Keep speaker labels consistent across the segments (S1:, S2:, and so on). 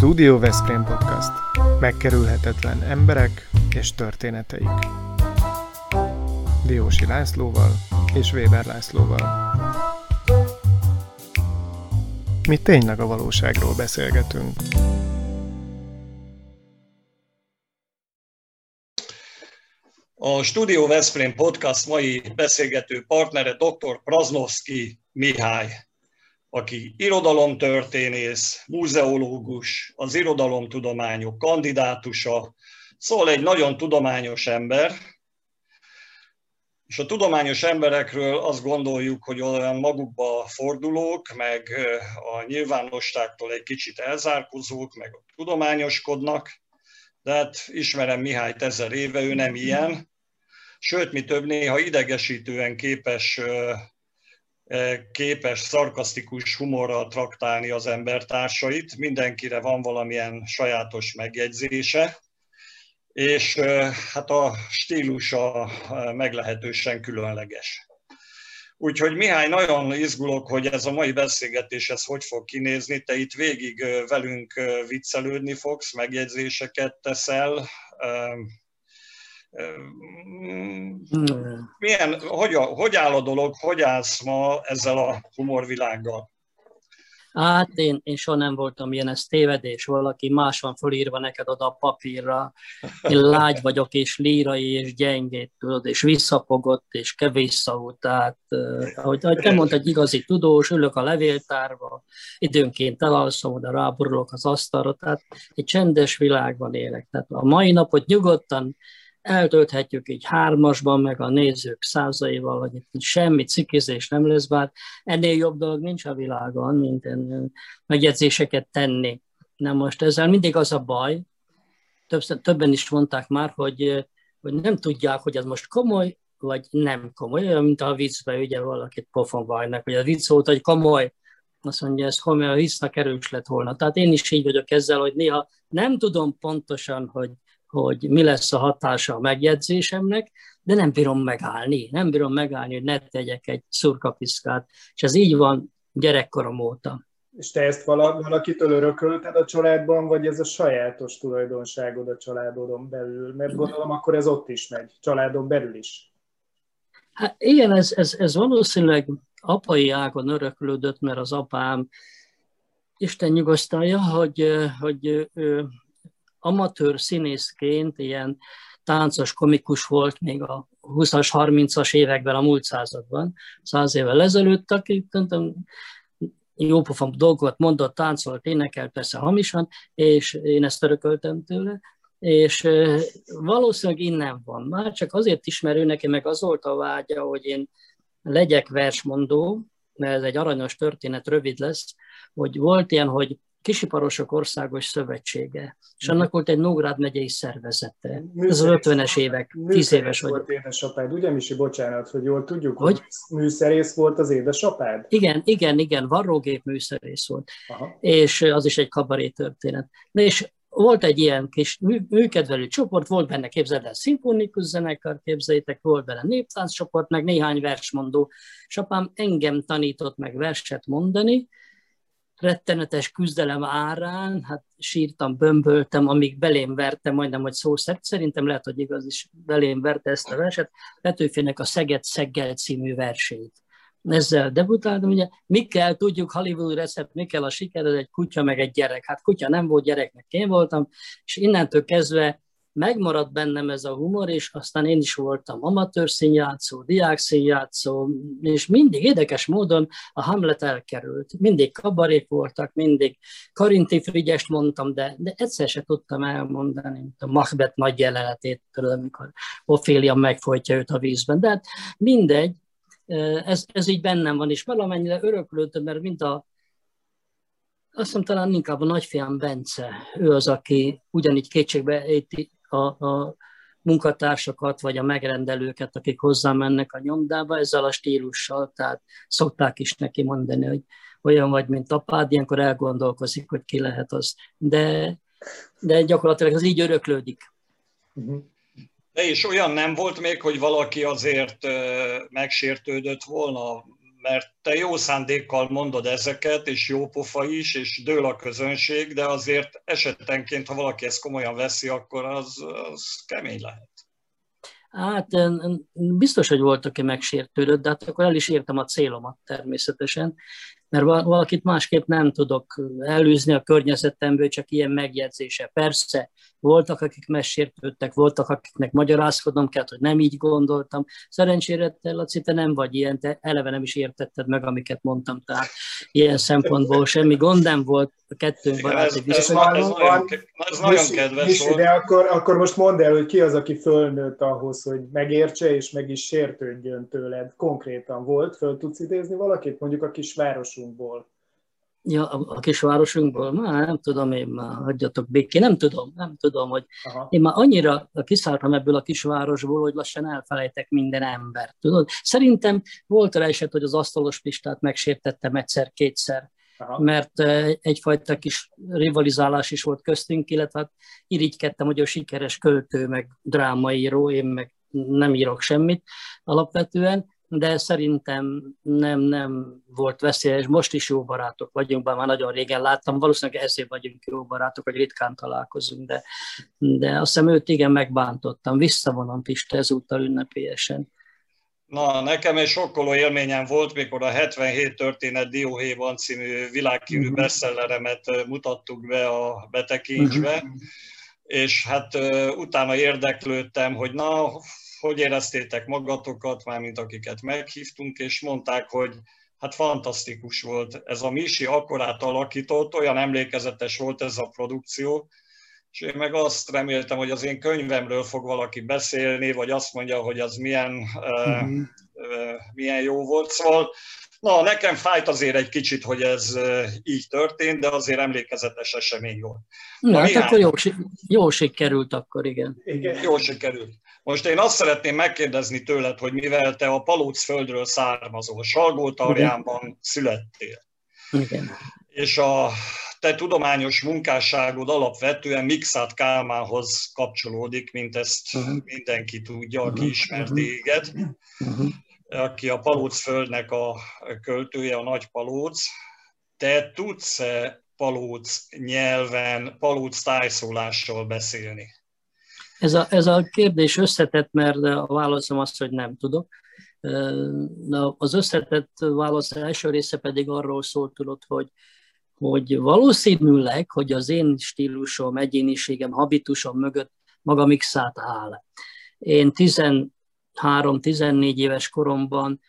S1: Studio Veszprém Podcast. Megkerülhetetlen emberek és történeteik. Diósi Lászlóval és Weber Lászlóval. Mi tényleg a valóságról beszélgetünk.
S2: A Studio Veszprém Podcast mai beszélgető partnere dr. Praznovski Mihály aki irodalomtörténész, múzeológus, az irodalomtudományok kandidátusa, szóval egy nagyon tudományos ember, és a tudományos emberekről azt gondoljuk, hogy olyan magukba fordulók, meg a nyilvánosságtól egy kicsit elzárkozók, meg tudományoskodnak, de hát ismerem Mihályt ezer éve, ő nem ilyen. Sőt, mi több néha idegesítően képes képes szarkasztikus humorral traktálni az embertársait, mindenkire van valamilyen sajátos megjegyzése, és hát a stílusa meglehetősen különleges. Úgyhogy Mihály, nagyon izgulok, hogy ez a mai beszélgetés ez hogy fog kinézni. Te itt végig velünk viccelődni fogsz, megjegyzéseket teszel, milyen, hogy, hogy áll a dolog, hogy állsz ma ezzel a humorvilággal?
S3: Hát én, én soha nem voltam ilyen, ez tévedés, valaki más van fölírva neked oda a papírra. Én lágy vagyok, és lírai, és gyengét, tudod, és visszapogott, és kevés szavú. Tehát, ahogy, ahogy te mondtad, egy igazi tudós, ülök a levéltárba, időnként elalszom, oda ráborulok az asztalra, tehát egy csendes világban élek. Tehát a mai napot nyugodtan eltölthetjük így hármasban, meg a nézők százaival, hogy itt semmi cikizés nem lesz, bár ennél jobb dolog nincs a világon, mint megjegyzéseket tenni. Na most ezzel mindig az a baj, többször, többen is mondták már, hogy, hogy nem tudják, hogy ez most komoly, vagy nem komoly, olyan, mint a viccben ugye valakit pofon vajnak, hogy a vicc volt, hogy komoly, azt mondja, ez komoly, a viccnak erős lett volna. Tehát én is így vagyok ezzel, hogy néha nem tudom pontosan, hogy hogy mi lesz a hatása a megjegyzésemnek, de nem bírom megállni, nem bírom megállni, hogy ne tegyek egy szurkapiszkát, és ez így van gyerekkorom óta.
S1: És te ezt valakitől örökölted a családban, vagy ez a sajátos tulajdonságod a családodon belül? Mert gondolom, akkor ez ott is megy, családon belül is.
S3: Hát igen, ez, ez, ez valószínűleg apai ágon öröklődött, mert az apám, Isten nyugosztalja, hogy, hogy ő amatőr színészként ilyen táncos, komikus volt még a 20-as, 30-as években, a múlt században, száz évvel ezelőtt, aki jópofam dolgokat mondott, táncolt, énekelt, persze hamisan, és én ezt örököltem tőle, és valószínűleg innen van. Már csak azért ismerő neki, meg az volt a vágya, hogy én legyek versmondó, mert ez egy aranyos történet, rövid lesz, hogy volt ilyen, hogy Kisiparosok Országos Szövetsége, és mhm. annak volt egy Nógrád megyei szervezete. Ez az 50-es évek, 10 éves
S1: vagy. volt édesapád, ugye Misi, bocsánat, hogy jól tudjuk, hogy, hogy műszerész volt az édesapád?
S3: Igen, igen, igen, varrógép műszerész volt, Aha. és az is egy kabaré történet. És volt egy ilyen kis műkedvelő csoport, volt benne, képzeld el, szimfonikus zenekar, képzeljétek, volt benne néptánc csoport, meg néhány versmondó. És apám engem tanított meg verset mondani, rettenetes küzdelem árán, hát sírtam, bömböltem, amíg belém verte, majdnem, hogy szó szerint, szerintem lehet, hogy igaz is belém verte ezt a verset, Petőfének a Szeged Szeggel című versét. Ezzel debutáltam, ugye, mi kell, tudjuk, Hollywood recept, mi kell a siker, ez egy kutya, meg egy gyerek. Hát kutya nem volt, gyereknek én voltam, és innentől kezdve megmaradt bennem ez a humor, és aztán én is voltam amatőr színjátszó, diák színjátszó, és mindig érdekes módon a Hamlet elkerült. Mindig kabarék voltak, mindig Karinti Frigyest mondtam, de, de egyszer se tudtam elmondani, a Macbeth nagy jelenetét, amikor Ophélia megfojtja őt a vízben. De hát mindegy, ez, ez így bennem van, és valamennyire öröklődtem, mert mint a azt hiszem talán inkább a nagyfiam Bence, ő az, aki ugyanígy kétségbe a, a munkatársakat, vagy a megrendelőket, akik hozzá mennek a nyomdába, ezzel a stílussal, tehát szokták is neki mondani, hogy olyan vagy, mint apád, ilyenkor elgondolkozik, hogy ki lehet az. De, de gyakorlatilag az így öröklődik.
S2: De és olyan nem volt még, hogy valaki azért megsértődött volna, mert te jó szándékkal mondod ezeket, és jó pofa is, és dől a közönség, de azért esetenként, ha valaki ezt komolyan veszi, akkor az, az kemény lehet.
S3: Hát biztos, hogy volt, aki megsértődött, de hát akkor el is értem a célomat természetesen mert valakit másképp nem tudok előzni a környezetemből, csak ilyen megjegyzése. Persze, voltak, akik megsértődtek, voltak, akiknek magyarázkodnom kellett, hogy nem így gondoltam. Szerencsére te, Laci, te nem vagy ilyen, te eleve nem is értetted meg, amiket mondtam, tehát ilyen szempontból semmi gond nem volt a kettőnk baráti
S2: viszonyban. Ez, ez, nagyon, ez nagyon kedves Misi, volt.
S1: De akkor, akkor most mondd el, hogy ki az, aki fölnőtt ahhoz, hogy megértse és meg is sértődjön tőled. Konkrétan volt, föl tudsz idézni valakit, mondjuk a kisvárosunkból?
S3: Ja, a, a kisvárosunkból? Már nem tudom én, már hagyjatok békén, nem tudom, nem tudom, hogy Aha. én már annyira kiszálltam ebből a kisvárosból, hogy lassan elfelejtek minden embert, tudod? Szerintem volt rá eset, hogy az asztalos pistát megsértettem egyszer-kétszer, Aha. mert egyfajta kis rivalizálás is volt köztünk, illetve hát irigykedtem, hogy a sikeres költő, meg drámaíró, én meg nem írok semmit alapvetően, de szerintem nem, nem volt veszélyes. Most is jó barátok vagyunk, bár már nagyon régen láttam, valószínűleg ezért vagyunk jó barátok, hogy ritkán találkozunk, de, de azt hiszem őt igen megbántottam. Visszavonom Pista ezúttal ünnepélyesen.
S2: Na, nekem egy sokkoló élményem volt, mikor a 77 történet Dióhéjban című világhírű uh-huh. bestselleremet mutattuk be a betekincsbe, uh-huh. és hát utána érdeklődtem, hogy na, hogy éreztétek magatokat, mármint akiket meghívtunk, és mondták, hogy hát fantasztikus volt. Ez a Misi akkorát alakított, olyan emlékezetes volt ez a produkció, és én meg azt reméltem, hogy az én könyvemről fog valaki beszélni, vagy azt mondja, hogy az milyen, uh-huh. uh, uh, milyen jó volt. Szóval Na, nekem fájt azért egy kicsit, hogy ez így történt, de azért emlékezetes esemény volt.
S3: Na, hát akkor jó, jó sikerült akkor, igen.
S2: igen. Jó sikerült. Most én azt szeretném megkérdezni tőled, hogy mivel te a Palóc földről származol, Salgótarjánban születtél,
S3: igen.
S2: és a te tudományos munkásságod alapvetően Mixát Kálmánhoz kapcsolódik, mint ezt uh-huh. mindenki tudja, aki uh-huh. ismer téged. Uh-huh aki a Palóc-földnek a költője, a Nagy Palóc. Te tudsz-e Palóc nyelven, Palóc tájszólással beszélni?
S3: Ez a, ez a kérdés összetett, mert a válaszom az, hogy nem tudok. Az összetett válasz első része pedig arról szólt, tudod, hogy, hogy valószínűleg, hogy az én stílusom, egyéniségem, habitusom mögött maga mixát áll. Én 13-14 éves koromban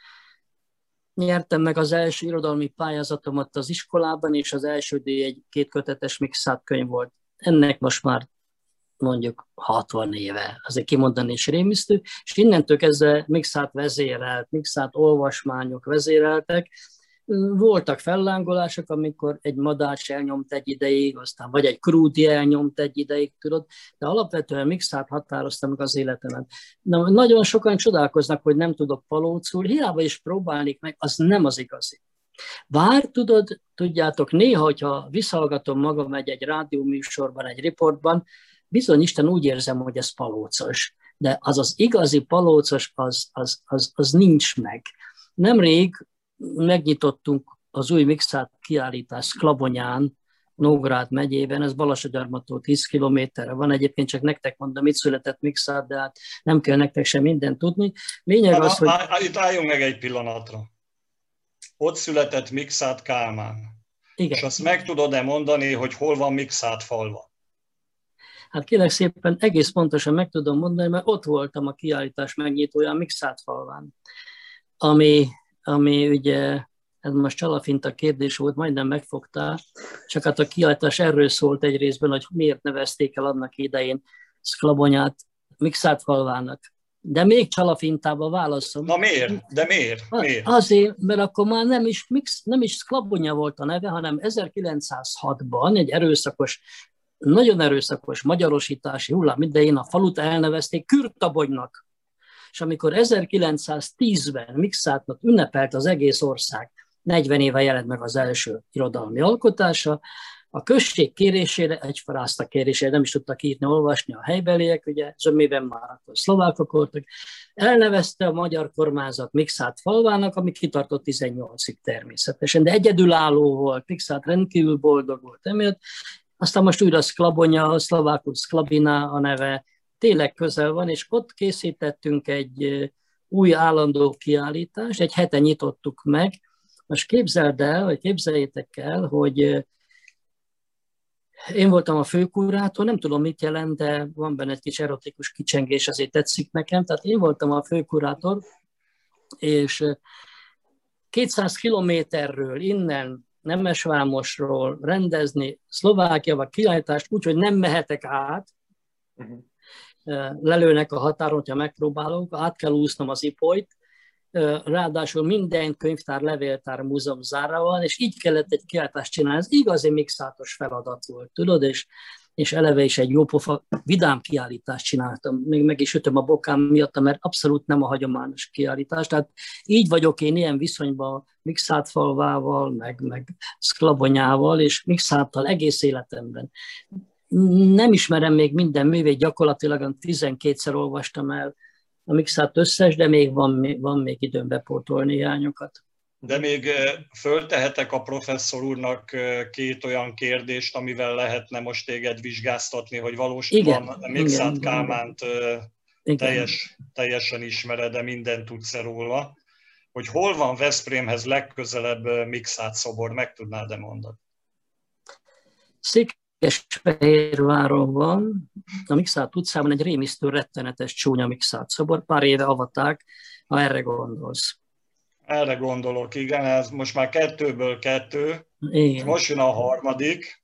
S3: nyertem meg az első irodalmi pályázatomat az iskolában, és az első díj egy kétkötetes mixát könyv volt. Ennek most már mondjuk 60 éve, azért kimondani is rémisztő, és innentől kezdve mixát vezérelt, mixát olvasmányok vezéreltek, voltak fellángolások, amikor egy madács elnyomt egy ideig, aztán vagy egy krúdi elnyomt egy ideig, tudod, de alapvetően mixát határoztam meg az életemet. Na, nagyon sokan csodálkoznak, hogy nem tudok palócul, hiába is próbálnék meg, az nem az igazi. Bár tudod, tudjátok, néha, hogyha visszahallgatom magam egy, egy rádióműsorban, egy riportban, bizony Isten úgy érzem, hogy ez palócos. De az az igazi palócos, az, az, az, az nincs meg. Nemrég megnyitottunk az új mixát kiállítás Klabonyán, Nógrád megyében, ez Balasagyarmatól 10 kilométerre van, egyébként csak nektek mondom, itt született mixát, de hát nem kell nektek sem mindent tudni. Lényeg az, hogy...
S2: Itt álljunk meg egy pillanatra. Ott született Mixát Kálmán. Igen. És azt meg tudod-e mondani, hogy hol van Mixát falva?
S3: Hát kérlek szépen egész pontosan meg tudom mondani, mert ott voltam a kiállítás megnyitóján Mixát falván, ami ami ugye, ez most csalafinta kérdés volt, majdnem megfogtál, csak hát a kiállítás erről szólt egy részben, hogy miért nevezték el annak idején Szklabonyát Mixát falvának. De még csalafintába válaszom.
S2: Na miért? De miért? miért?
S3: Azért, mert akkor már nem is, mix, nem is Szklabonya volt a neve, hanem 1906-ban egy erőszakos, nagyon erőszakos magyarosítási hullám idején a falut elnevezték Kürtabonynak és amikor 1910-ben Mixátnak ünnepelt az egész ország, 40 éve jelent meg az első irodalmi alkotása, A község kérésére, egy farázta kérésére nem is tudtak írni, olvasni a helybeliek, ugye zömében már akkor szlovákok voltak, elnevezte a magyar kormányzat Mixát falvának, ami kitartott 18-ig természetesen, de egyedülálló volt, Mixát rendkívül boldog volt emiatt, aztán most újra Sklabonya, szlovákul Sklabina a neve, tényleg közel van, és ott készítettünk egy új állandó kiállítást, egy hete nyitottuk meg. Most képzeld el, vagy képzeljétek el, hogy én voltam a főkurátor, nem tudom mit jelent, de van benne egy kis erotikus kicsengés, azért tetszik nekem. Tehát én voltam a főkurátor, és 200 kilométerről innen Nemesvámosról rendezni Szlovákiával kiállítást úgy, hogy nem mehetek át, uh-huh lelőnek a határon, hogyha megpróbálok, át kell úsznom az ipolyt, ráadásul minden könyvtár, levéltár, múzeum zárva van, és így kellett egy kiáltást csinálni. Ez igazi mixátos feladat volt, tudod, és, és eleve is egy jópofa vidám kiállítást csináltam. Még meg is ütöm a bokám miatt, mert abszolút nem a hagyományos kiállítás. Tehát így vagyok én ilyen viszonyban mixát falvával, meg, meg szklabonyával, és mixáttal egész életemben nem ismerem még minden művét, gyakorlatilag 12-szer olvastam el a mixát összes, de még van, van még időm bepótolni hiányokat.
S2: De még eh, föltehetek a professzor úrnak két olyan kérdést, amivel lehetne most téged vizsgáztatni, hogy valósabban a Mixát Kálmánt igen. Teljes, teljesen ismered, de mindent tudsz róla. Hogy hol van Veszprémhez legközelebb Mixát szobor, meg tudnád-e mondani?
S3: Szék Székesfehérváron van, a Mixát utcában egy rémisztő rettenetes csúnya Mixát szobor, pár éve avatták, ha erre gondolsz.
S2: Erre gondolok, igen, ez most már kettőből kettő, igen. most jön a harmadik,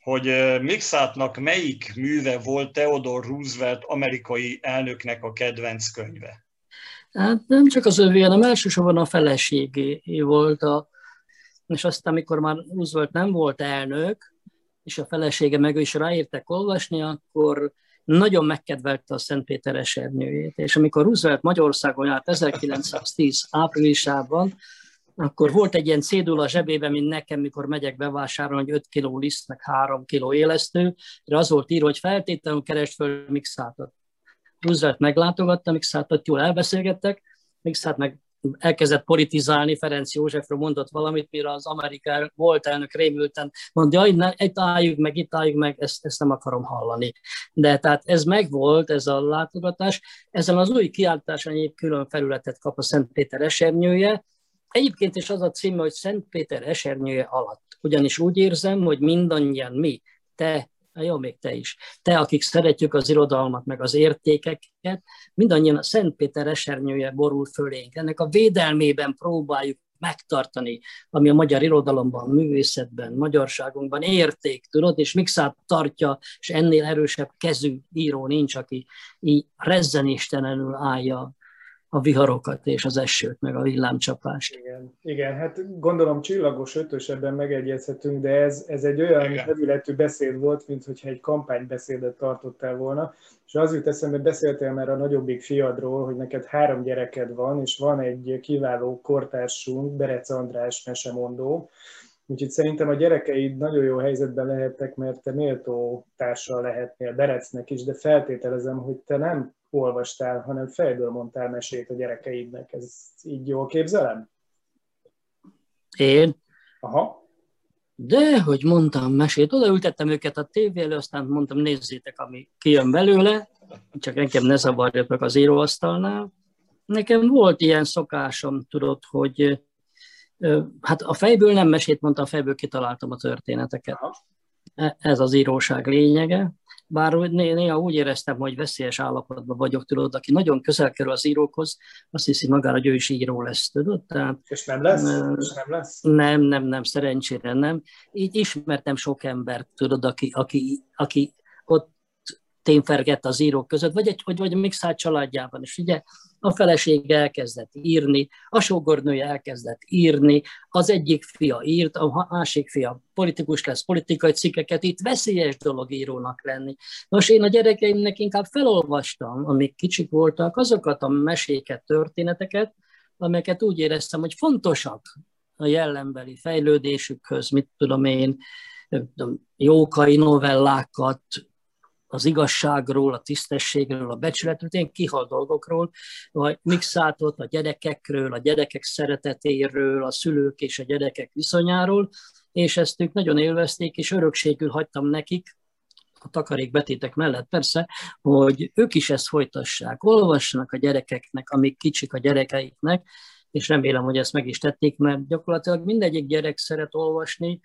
S2: hogy Mixátnak melyik műve volt Theodore Roosevelt amerikai elnöknek a kedvenc könyve?
S3: Hát nem csak az övé, hanem elsősorban a feleségé volt a, és aztán, amikor már Roosevelt nem volt elnök, és a felesége meg is ráértek olvasni, akkor nagyon megkedvelte a Szentpéter esernyőjét. És amikor Roosevelt Magyarországon járt 1910 áprilisában, akkor volt egy ilyen cédula zsebében, mint nekem, mikor megyek bevásárolni, hogy 5 kiló liszt, meg 3 kiló élesztő, de az volt írva, hogy feltétlenül keresd föl Mixátot. Roosevelt meglátogatta Mixátot, jól elbeszélgettek, Mixát meg elkezdett politizálni, Ferenc Józsefről mondott valamit, mire az Amerikán volt elnök rémülten mondja, hogy ne, itt álljuk meg, itt álljuk meg, ezt, ezt nem akarom hallani. De tehát ez megvolt, ez a látogatás. Ezen az új kiáltáson egy külön felületet kap a Szent Péter esernyője. Egyébként is az a címe, hogy Szent Péter esernyője alatt. Ugyanis úgy érzem, hogy mindannyian mi, te, jó, még te is. Te, akik szeretjük az irodalmat, meg az értékeket, mindannyian a Szent Péter esernyője borul fölénk. Ennek a védelmében próbáljuk megtartani, ami a magyar irodalomban, művészetben, magyarságunkban érték, tudod, és Mixát tartja, és ennél erősebb kezű író nincs, aki így rezzenéstelenül állja a viharokat és az esőt, meg a villámcsapást.
S1: Igen, igen hát gondolom csillagos ötös ebben megegyezhetünk, de ez, ez egy olyan hevületű beszéd volt, mint hogyha egy kampánybeszédet tartottál volna, és az jut eszembe, beszéltél már a nagyobbik fiadról, hogy neked három gyereked van, és van egy kiváló kortársunk, Berec András mesemondó, Úgyhogy szerintem a gyerekeid nagyon jó helyzetben lehettek, mert te méltó társal lehetnél Berecnek is, de feltételezem, hogy te nem olvastál, hanem fejből mondtál mesét a gyerekeidnek. Ez így jól képzelem?
S3: Én?
S1: Aha.
S3: De, hogy mondtam mesét, odaültettem őket a tévé elő, aztán mondtam, nézzétek, ami kijön belőle, csak nekem ne zavarjatok az íróasztalnál. Nekem volt ilyen szokásom, tudod, hogy hát a fejből nem mesét mondtam, a fejből kitaláltam a történeteket. E, ez az íróság lényege. Bár néha úgy éreztem, hogy veszélyes állapotban vagyok, tudod, aki nagyon közel kerül az írókhoz, azt hiszi magára, hogy ő is író lesz, tudod?
S1: Tehát, és nem lesz? Nem, és nem lesz?
S3: Nem, nem, nem, szerencsére nem. Így ismertem sok embert, tudod, aki, aki, aki témfergett az írók között, vagy egy, vagy, vagy a Mixát családjában is. Ugye a felesége elkezdett írni, a sógornője elkezdett írni, az egyik fia írt, a másik fia politikus lesz, politikai cikkeket, itt veszélyes dolog írónak lenni. Nos, én a gyerekeimnek inkább felolvastam, amik kicsik voltak, azokat a meséket, történeteket, amelyeket úgy éreztem, hogy fontosak a jellembeli fejlődésükhöz, mit tudom én, jókai novellákat, az igazságról, a tisztességről, a becsületről, ilyen kihal dolgokról, vagy mixátot a gyerekekről, a gyerekek szeretetéről, a szülők és a gyerekek viszonyáról, és ezt ők nagyon élvezték, és örökségül hagytam nekik, a takarékbetétek mellett persze, hogy ők is ezt folytassák, olvassanak a gyerekeknek, amik kicsik a gyerekeiknek, és remélem, hogy ezt meg is tették, mert gyakorlatilag mindegyik gyerek szeret olvasni,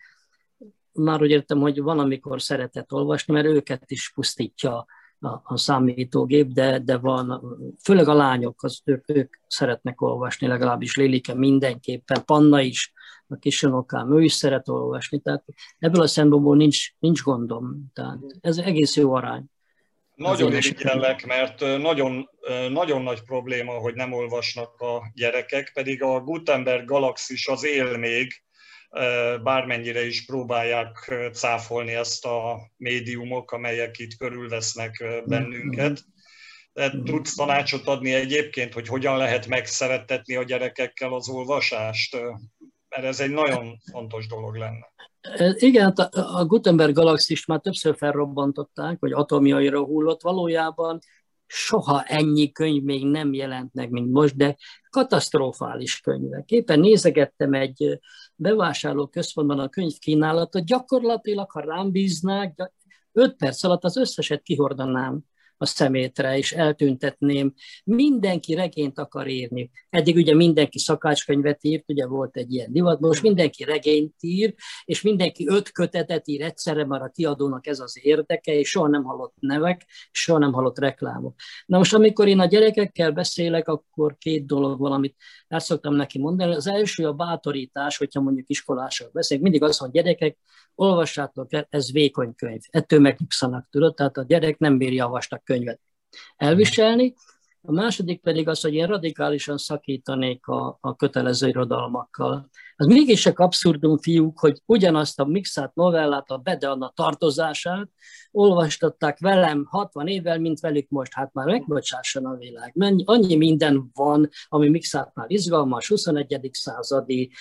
S3: már úgy értem, hogy van, amikor szeretett olvasni, mert őket is pusztítja a, a számítógép, de, de van, főleg a lányok, az, ők, ők szeretnek olvasni, legalábbis Lélike mindenképpen, Panna is, a kisunokám, ő is szeret olvasni, tehát ebből a szempontból nincs, nincs gondom, tehát ez egész jó arány.
S2: Nagyon irigyellek, mert nagyon, nagyon nagy probléma, hogy nem olvasnak a gyerekek, pedig a Gutenberg galaxis az él még, bármennyire is próbálják cáfolni ezt a médiumok, amelyek itt körülvesznek bennünket. De tudsz tanácsot adni egyébként, hogy hogyan lehet megszerettetni a gyerekekkel az olvasást? Mert ez egy nagyon fontos dolog lenne.
S3: Igen, a Gutenberg galaxist már többször felrobbantották, hogy atomjaira hullott. Valójában soha ennyi könyv még nem jelent meg, mint most, de katasztrofális könyvek. Éppen nézegettem egy bevásárló központban a könyvkínálatot, gyakorlatilag, ha rám bíznák, 5 perc alatt az összeset kihordanám a szemétre, és eltüntetném. Mindenki regényt akar írni. Eddig ugye mindenki szakácskönyvet írt, ugye volt egy ilyen divat, most mindenki regényt ír, és mindenki öt kötetet ír egyszerre, mert a kiadónak ez az érdeke, és soha nem hallott nevek, soha nem hallott reklámok. Na most, amikor én a gyerekekkel beszélek, akkor két dolog valamit el szoktam neki mondani. Az első a bátorítás, hogyha mondjuk iskolások beszélünk, mindig az, hogy gyerekek, olvassátok el, ez vékony könyv. Ettől megnyugszanak, tudod? Tehát a gyerek nem bírja a vastag könyvet elviselni. A második pedig az, hogy én radikálisan szakítanék a, a kötelező irodalmakkal. Az mégis csak abszurdum, fiúk, hogy ugyanazt a mixát novellát, a Bede Anna tartozását olvastatták velem 60 évvel, mint velük most. Hát már megbocsásson a világ. Mennyi, annyi minden van, ami mixátnál izgalmas, 21. századi,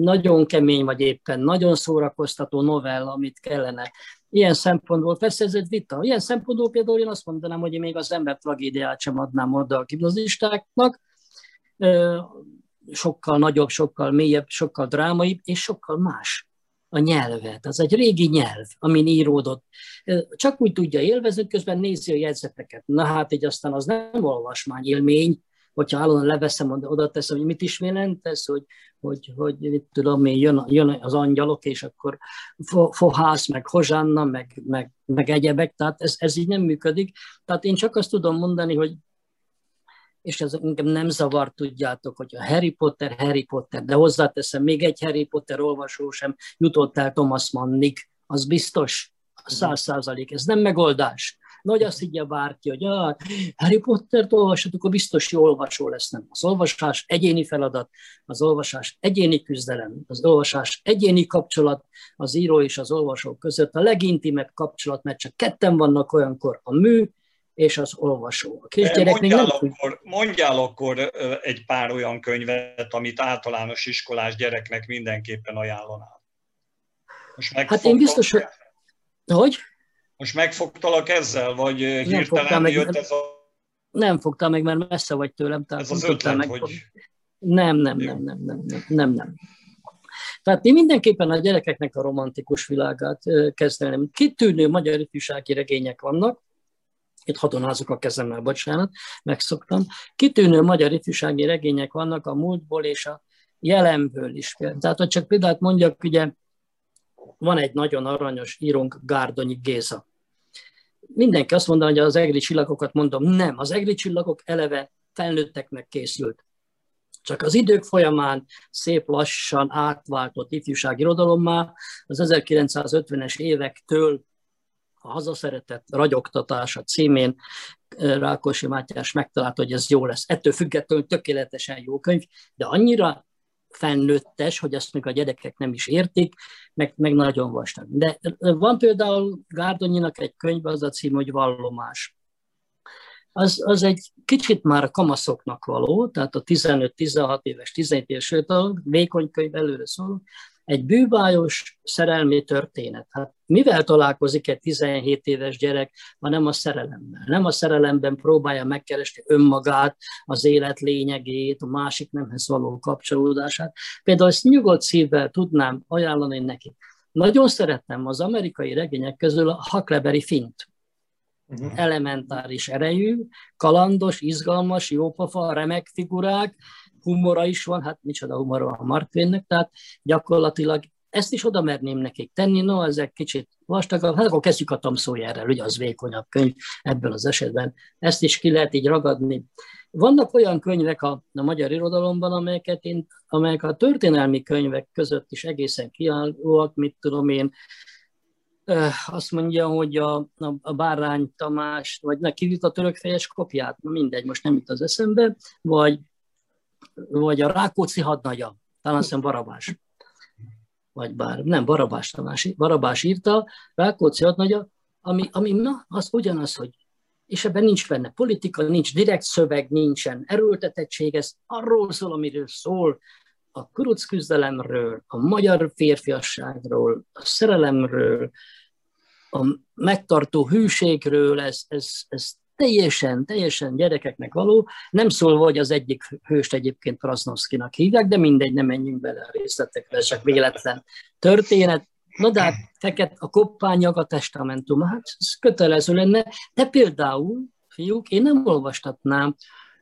S3: nagyon kemény, vagy éppen nagyon szórakoztató novella, amit kellene Ilyen szempontból, persze ez egy vita, ilyen szempontból például én azt mondanám, hogy én még az ember tragédiát sem adnám oda a gimnazistáknak, sokkal nagyobb, sokkal mélyebb, sokkal drámaibb, és sokkal más a nyelvet. Az egy régi nyelv, amin íródott. Csak úgy tudja élvezni, közben nézi a jegyzeteket. Na hát így aztán az nem olvasmány élmény, hogyha állandóan leveszem, oda teszem, hogy mit is jelent ez, hogy, hogy, hogy mit tudom én, jön, jön az angyalok, és akkor fohász, meg hozsánna, meg, meg, meg egyebek, tehát ez, ez így nem működik. Tehát én csak azt tudom mondani, hogy és ez engem nem zavar, tudjátok, hogy a Harry Potter, Harry Potter, de hozzáteszem, még egy Harry Potter olvasó sem jutott el Thomas Mannig, az biztos, száz százalék, ez nem megoldás. Nagy azt higgye bárki, hogy ah, Harry Pottert olvashatok, akkor biztos jó olvasó lesz. Nem. Az olvasás egyéni feladat, az olvasás egyéni küzdelem, az olvasás egyéni kapcsolat az író és az olvasó között, a legintimebb kapcsolat, mert csak ketten vannak olyankor, a mű és az olvasó. A
S2: kisgyerek mondjál, nem akkor, mondjál akkor egy pár olyan könyvet, amit általános iskolás gyereknek mindenképpen ajánlanál.
S3: Most hát én biztos, hogy... Hogy?
S2: Most megfogtalak ezzel, vagy nem hirtelen meg, jött ez a...
S3: Nem fogtál meg, mert messze vagy tőlem. Tehát
S2: ez az ötlet, meg... hogy...
S3: Nem, nem, nem, nem, nem, nem, nem, nem. Tehát én mindenképpen a gyerekeknek a romantikus világát kezdeném. Kitűnő magyar ifjúsági regények vannak, itt hadonázok a kezemmel, bocsánat, megszoktam. Kitűnő magyar ifjúsági regények vannak a múltból és a jelenből is. Tehát, hogy csak például mondjak, ugye van egy nagyon aranyos írónk, Gárdonyi Géza mindenki azt mondaná, hogy az egri csillagokat mondom, nem, az egri csillagok eleve felnőtteknek készült. Csak az idők folyamán szép lassan átváltott ifjúsági irodalommá, az 1950-es évektől a hazaszeretett ragyogtatása címén eh, Rákosi Mátyás megtalálta, hogy ez jó lesz. Ettől függetlenül tökéletesen jó könyv, de annyira felnőttes, hogy ezt még a gyerekek nem is értik, meg, meg nagyon vastag. De van például Gárdonyinak egy könyv, az a cím, hogy Vallomás. Az, az egy kicsit már kamaszoknak való, tehát a 15-16 éves, 17 éves, sőt a vékony könyv előre szól. Egy bűbájos szerelmi történet. Hát mivel találkozik egy 17 éves gyerek, ha nem a szerelemmel? Nem a szerelemben próbálja megkeresni önmagát, az élet lényegét, a másik nemhez való kapcsolódását. Például ezt nyugodt szívvel tudnám ajánlani nekik. Nagyon szeretem az amerikai regények közül a Huckleberry Fint. Uh-huh. Elementáris erejű, kalandos, izgalmas, jópofa, remek figurák, humora is van, hát micsoda humora van a Mark Twainnek, tehát gyakorlatilag ezt is oda merném nekik tenni, no, ezek kicsit vastagabb, hát akkor kezdjük a Tom Sawyerrel, ugye az vékonyabb könyv ebben az esetben. Ezt is ki lehet így ragadni. Vannak olyan könyvek a, a magyar irodalomban, amelyeket én, amelyek a történelmi könyvek között is egészen kiállóak, mit tudom én, azt mondja, hogy a, a, a Bárány Tamás, vagy neki a törökfejes kopját, na mindegy, most nem itt az eszembe, vagy vagy a Rákóczi hadnagya, talán azt Barabás, vagy bár, nem, Barabás Tamás, Barabás írta, Rákóczi hadnagya, ami, ami na, az ugyanaz, hogy és ebben nincs benne politika, nincs direkt szöveg, nincsen erőltetettség, ez arról szól, amiről szól, a kuruc küzdelemről, a magyar férfiasságról, a szerelemről, a megtartó hűségről, ez, ez, ez teljesen, teljesen gyerekeknek való, nem szólva, hogy az egyik hőst egyébként Krasznowskinak hívják, de mindegy, nem menjünk bele a részletekbe, csak véletlen történet. Na de hát feket a koppányag a testamentum, hát ez kötelező lenne, de például, fiúk, én nem olvastatnám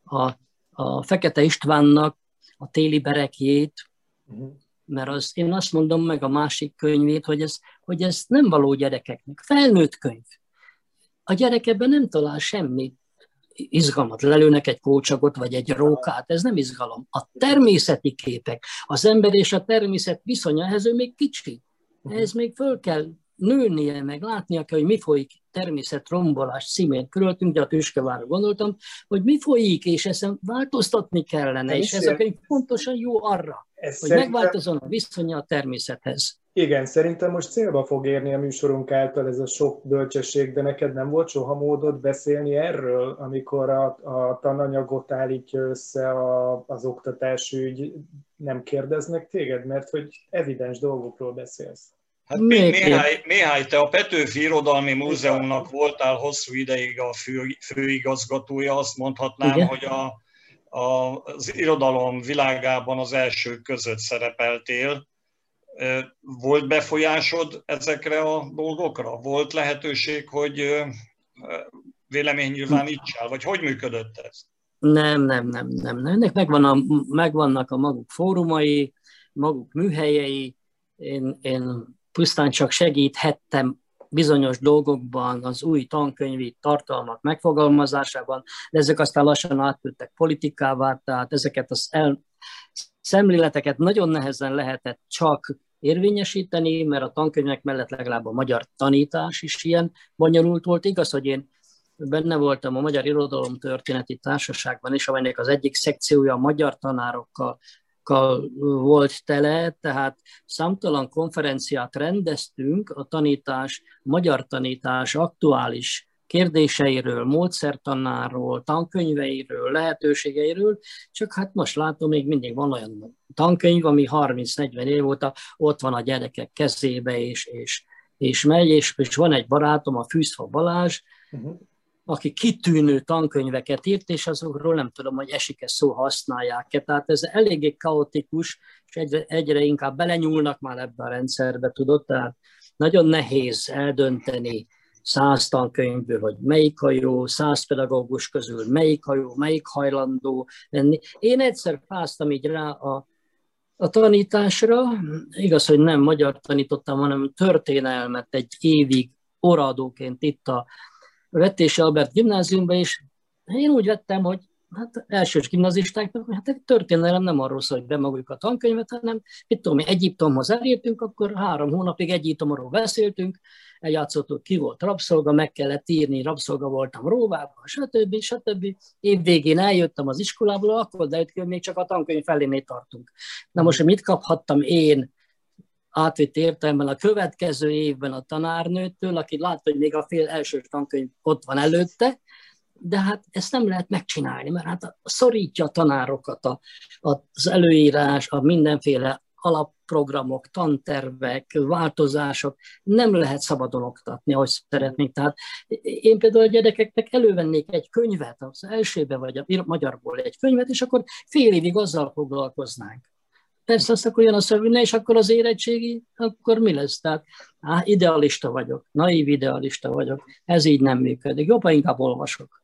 S3: a, a Fekete Istvánnak a téli berekjét, uh-huh. mert az, én azt mondom meg a másik könyvét, hogy ez, hogy ez nem való gyerekeknek. Felnőtt könyv a gyerek ebben nem talál semmi izgalmat. Lelőnek egy kócsagot, vagy egy rókát, ez nem izgalom. A természeti képek, az ember és a természet viszonya, ehhez ő még kicsi. Ez még föl kell nőnie, meg látnia kell, hogy mi folyik természet rombolás címén körültünk, de a tüskevára gondoltam, hogy mi folyik, és ezen változtatni kellene, és ez a könyv pontosan jó arra, ez hogy megváltozon a viszonya a természethez.
S1: Igen, szerintem most célba fog érni a műsorunk által ez a sok bölcsesség, de neked nem volt soha módod beszélni erről, amikor a, a tananyagot állítja össze a, az oktatási ügy, nem kérdeznek téged, mert hogy evidens dolgokról beszélsz.
S2: Hát Mihály, Mihály, te a Petőfi Irodalmi Múzeumnak voltál hosszú ideig a fő, főigazgatója, azt mondhatnám, Igen. hogy a, a, az irodalom világában az első között szerepeltél. Volt befolyásod ezekre a dolgokra? Volt lehetőség, hogy véleménynyilvánítsál, vagy hogy működött ez?
S3: Nem, nem, nem, nem. Ennek megvan a, megvannak a maguk fórumai, maguk műhelyei. Én, én pusztán csak segíthettem bizonyos dolgokban, az új tankönyvi tartalmak megfogalmazásában, de ezek aztán lassan átültek politikává, tehát ezeket az el, szemléleteket nagyon nehezen lehetett csak érvényesíteni, mert a tankönyvek mellett legalább a magyar tanítás is ilyen bonyolult volt. Igaz, hogy én benne voltam a Magyar Irodalom Történeti Társaságban is, amelynek az egyik szekciója a magyar tanárokkal volt tele, tehát számtalan konferenciát rendeztünk a tanítás, magyar tanítás aktuális kérdéseiről, módszertanáról, tankönyveiről, lehetőségeiről, csak hát most látom, még mindig van olyan tankönyv, ami 30-40 év óta ott van a gyerekek kezébe, és, és, és megy, és, és van egy barátom, a Fűzfa Balázs, uh-huh aki kitűnő tankönyveket írt, és azokról nem tudom, hogy esik-e szó használják-e. Tehát ez eléggé kaotikus, és egyre, egyre inkább belenyúlnak már ebbe a rendszerbe, tudod, tehát nagyon nehéz eldönteni száz tankönyvből, hogy melyik a jó, száz pedagógus közül melyik a jó, melyik hajlandó lenni. Én egyszer páztam így rá a, a tanításra, igaz, hogy nem magyar tanítottam, hanem történelmet egy évig oradóként itt a Vetési Albert gimnáziumba, és én úgy vettem, hogy hát elsős gimnazistáknak, hogy hát történelem nem arról szól, hogy bemagoljuk a tankönyvet, hanem mit tudom, Egyiptomhoz elértünk, akkor három hónapig Egyiptomról beszéltünk, eljátszottuk, ki volt rabszolga, meg kellett írni, rabszolga voltam Róvában, stb. stb. Év végén eljöttem az iskolából, akkor de hogy még csak a tankönyv felénél tartunk. Na most, mit kaphattam én átvitt értelemben a következő évben a tanárnőtől, aki látta, hogy még a fél első tankönyv ott van előtte, de hát ezt nem lehet megcsinálni, mert hát szorítja a tanárokat a, az előírás, a mindenféle alapprogramok, tantervek, változások, nem lehet szabadon oktatni, ahogy szeretnénk. Tehát én például a gyerekeknek elővennék egy könyvet, az elsőbe vagy a magyarból egy könyvet, és akkor fél évig azzal foglalkoznánk. Persze azt akkor jön a szövőne, és akkor az érettségi, akkor mi lesz? Tehát á, idealista vagyok, naív idealista vagyok, ez így nem működik. Jobban inkább olvasok.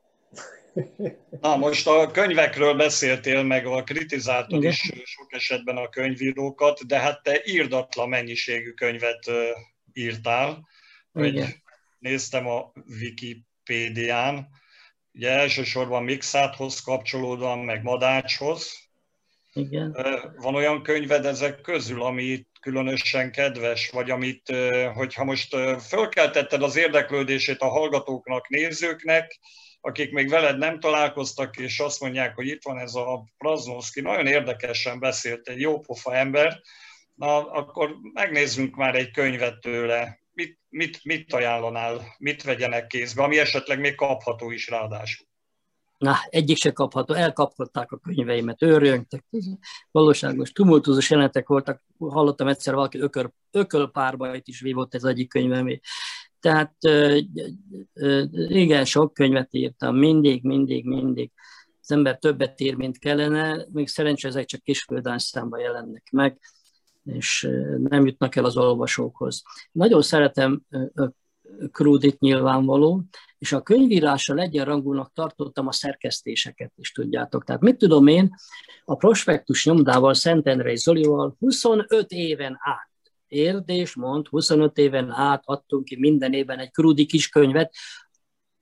S2: Na most a könyvekről beszéltél, meg a kritizáltad Igen. is sok esetben a könyvírókat, de hát te írdatlan mennyiségű könyvet írtál, hogy néztem a Wikipédián, ugye elsősorban Mixáthoz kapcsolódóan, meg Madácshoz.
S3: Igen.
S2: Van olyan könyved ezek közül, ami különösen kedves, vagy amit, hogyha most fölkeltetted az érdeklődését a hallgatóknak, nézőknek, akik még veled nem találkoztak, és azt mondják, hogy itt van ez a Praznovszki, nagyon érdekesen beszélt, egy jópofa ember, na, akkor megnézzünk már egy könyvet tőle. Mit, mit, mit ajánlanál, mit vegyenek kézbe, ami esetleg még kapható is ráadásul?
S3: Na, egyik se kapható, elkapkodták a könyveimet, őrjöngtek. Valóságos, tumultusos jelenetek voltak. Hallottam egyszer valaki ökör, ökölpárbajt is vívott ez egyik könyvem. Tehát igen, sok könyvet írtam, mindig, mindig, mindig. Az ember többet ír, mint kellene, még szerencsére ezek csak kisföldán számba jelennek meg, és nem jutnak el az olvasókhoz. Nagyon szeretem Krúdit nyilvánvaló, és a könyvírással egyenrangúnak tartottam a szerkesztéseket is, tudjátok. Tehát mit tudom én, a prospektus nyomdával, Szentendrei Zolival 25 éven át Érdés mond, 25 éven át adtunk ki minden évben egy krúdi kiskönyvet,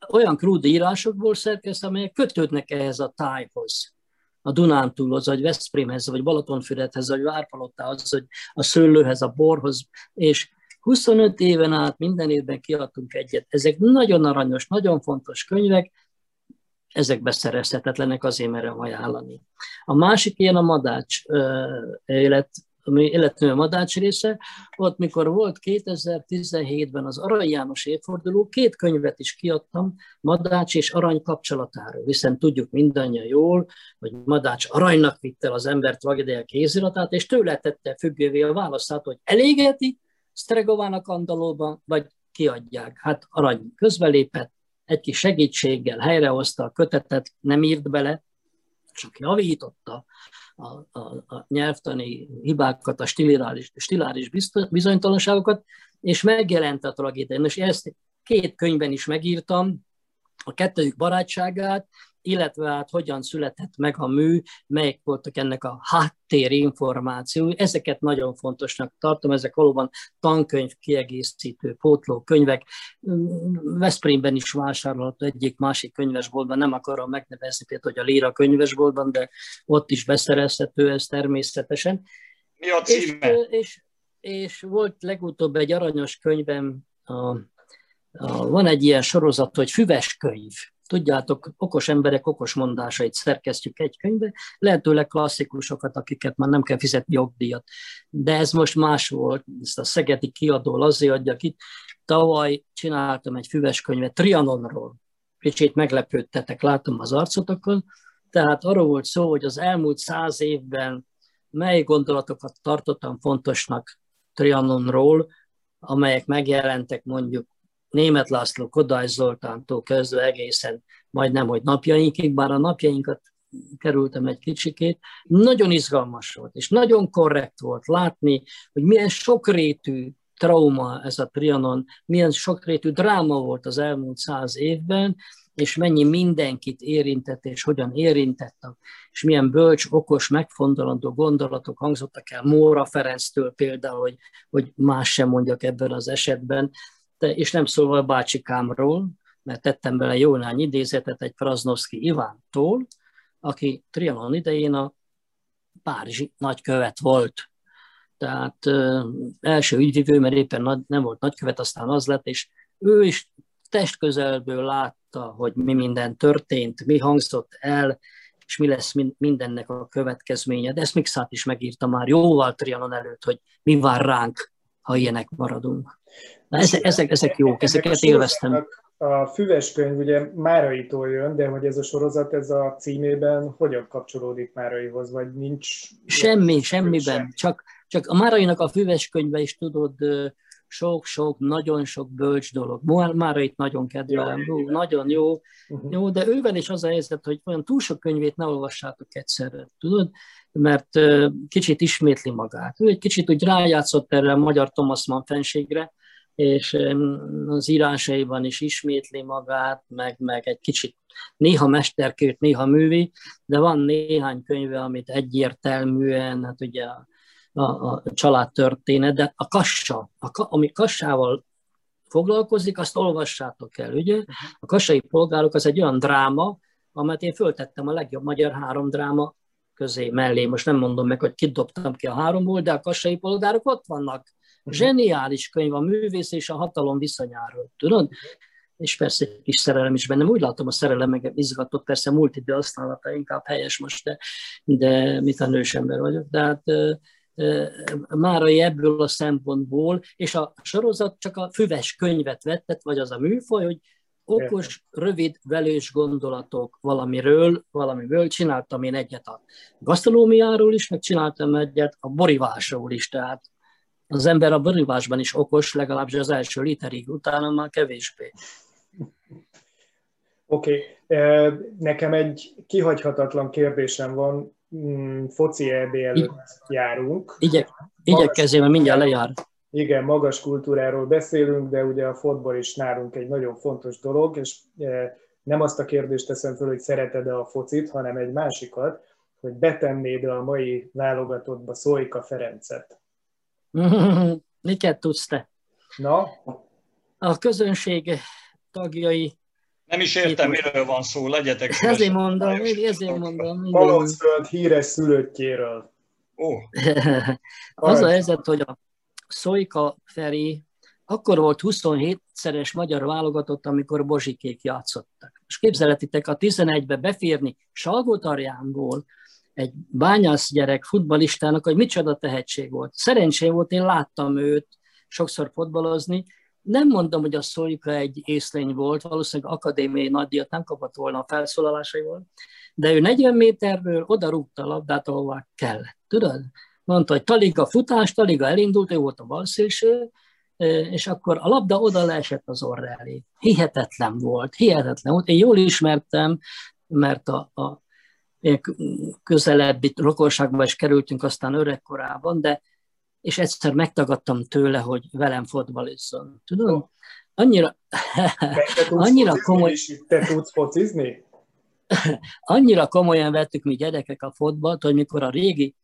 S3: olyan krúdi írásokból szerkeszt, amelyek kötődnek ehhez a tájhoz a Dunántúlhoz, vagy Veszprémhez, vagy Balatonfüredhez, vagy Várpalottához, vagy a szőlőhez, a borhoz, és 25 éven át minden évben kiadtunk egyet. Ezek nagyon aranyos, nagyon fontos könyvek, ezek beszerezhetetlenek, azért merem ajánlani. A másik ilyen a Madács élet ami illetve a Madács része, ott mikor volt 2017-ben az Arany János évforduló, két könyvet is kiadtam Madács és Arany kapcsolatáról, hiszen tudjuk mindannyian jól, hogy Madács aranynak vitte az embert Vagedél kéziratát, és tőle tette függővé a választát, hogy elégeti Stregovának andalóba, vagy kiadják. Hát arany közbelépett, egy kis segítséggel helyrehozta a kötetet, nem írt bele, csak javította a, a, a nyelvtani hibákat, a stiláris, stiláris bizonytalanságokat, és megjelent a tragédia. És ezt két könyvben is megírtam, a kettőjük barátságát, illetve hát hogyan született meg a mű, melyek voltak ennek a háttérinformációi. Ezeket nagyon fontosnak tartom, ezek valóban tankönyv kiegészítő, pótló könyvek. Veszprémben is vásárolható egyik másik könyvesboltban, nem akarom megnevezni például, hogy a Líra könyvesboltban, de ott is beszerezhető ez természetesen.
S2: Mi a címe?
S3: És, és, és volt legutóbb egy aranyos könyvem, a, a, van egy ilyen sorozat, hogy füves könyv Tudjátok, okos emberek okos mondásait szerkesztjük egy könyvbe, lehetőleg klasszikusokat, akiket már nem kell fizetni jogdíjat. De ez most más volt, ezt a Szegedi kiadó azért adja ki. Tavaly csináltam egy füves könyvet Trianonról. Kicsit meglepődtetek, látom az arcotokon. Tehát arról volt szó, hogy az elmúlt száz évben mely gondolatokat tartottam fontosnak Trianonról, amelyek megjelentek mondjuk Német László, Kodály Zoltántól kezdve egészen majdnem, hogy napjainkig, bár a napjainkat kerültem egy kicsikét, nagyon izgalmas volt, és nagyon korrekt volt látni, hogy milyen sokrétű trauma ez a Trianon, milyen sokrétű dráma volt az elmúlt száz évben, és mennyi mindenkit érintett, és hogyan érintett, és milyen bölcs, okos, megfontolandó gondolatok hangzottak el Móra Ferenctől például, hogy, hogy más sem mondjak ebben az esetben, és nem szólva a bácsikámról, mert tettem bele jó néhány idézetet egy Praznovszki Ivántól, aki Trianon idején a Párizsi nagykövet volt. Tehát ö, első ügyvivő, mert éppen nagy, nem volt nagykövet, aztán az lett, és ő is testközelből látta, hogy mi minden történt, mi hangzott el, és mi lesz mindennek a következménye. De ezt Mixát is megírta már jóval Trianon előtt, hogy mi vár ránk, ha ilyenek maradunk. Na, ezek, ezek, ezek jók, ezeket élveztem.
S1: A füves könyv ugye Máraitól jön, de hogy ez a sorozat, ez a címében hogyan kapcsolódik Máraihoz, vagy nincs?
S3: Semmi, semmiben, sem. csak, Csak a Márainak a füves könyve is tudod, sok-sok, nagyon sok bölcs dolog. Már itt nagyon kedvelem, jó, nagyon jó, uh-huh. jó, de ővel is az a helyzet, hogy olyan túl sok könyvét ne olvassátok egyszerre, tudod? Mert kicsit ismétli magát. Ő egy kicsit úgy rájátszott erre a magyar Thomas Mann fenségre, és az írásaiban is ismétli magát, meg, meg egy kicsit néha mesterkőt, néha művi, de van néhány könyve, amit egyértelműen, hát ugye a a, a családtörténet, de a kassa, a, ami kassával foglalkozik, azt olvassátok el, ugye? A kassai polgárok az egy olyan dráma, amelyet én föltettem a legjobb magyar három dráma közé, mellé. Most nem mondom meg, hogy kidobtam ki a háromból, de a kassai polgárok ott vannak. Mhm. Zseniális könyv a művész és a hatalom viszonyáról, tudod? És persze egy kis szerelem is bennem. Úgy látom, a szerelem meg izgatott, persze multidő használata inkább helyes most, de, de mit a nős ember vagyok. De hát Márai ebből a szempontból, és a sorozat csak a füves könyvet vettet, vagy az a műfaj, hogy okos, rövid, velős gondolatok valamiről, valamiből. Csináltam én egyet a gasztronómiáról is, meg csináltam egyet a borivásról is, tehát az ember a borivásban is okos, legalábbis az első literig, utána már kevésbé.
S1: Oké, okay. nekem egy kihagyhatatlan kérdésem van, Mm, foci EB előtt járunk.
S3: Igye, igyekezzél, mert mindjárt lejár.
S1: Igen, magas kultúráról beszélünk, de ugye a fotball is nálunk egy nagyon fontos dolog, és e, nem azt a kérdést teszem föl, hogy szereted-e a focit, hanem egy másikat, hogy betennéd a mai válogatottba Szóika Ferencet.
S3: Miket tudsz te?
S1: Na?
S3: A közönség tagjai
S2: nem is értem, miről van szó, legyetek
S3: szívesen. Ezért mondom, ezért mondom.
S1: Palocföld híres szülöttjéről.
S2: Ó.
S3: az a helyzet, hogy a Szojka Feri akkor volt 27-szeres magyar válogatott, amikor Bozsikék játszottak. És képzeletitek, a 11-be beférni Salgótarjánból egy bányász gyerek futbalistának, hogy micsoda tehetség volt. Szerencsém volt, én láttam őt sokszor fotbalozni, nem mondom, hogy a Szolika egy észlény volt, valószínűleg akadémiai nagydíjat nem kapott volna a felszólalásaival, de ő 40 méterből oda rúgta a labdát, ahová kellett. Tudod? Mondta, hogy Taliga futás, Taliga elindult, ő volt a balszélső, és akkor a labda oda leesett az orra elé. Hihetetlen volt, hihetetlen volt. Én jól ismertem, mert a, a közelebbi rokonságba is kerültünk aztán öregkorában, de és egyszer megtagadtam tőle, hogy velem fotbalizzon. Tudod? Annyira,
S1: annyira komoly... Te tudsz focizni?
S3: annyira komolyan vettük mi gyerekek a fotbalt, hogy mikor a régi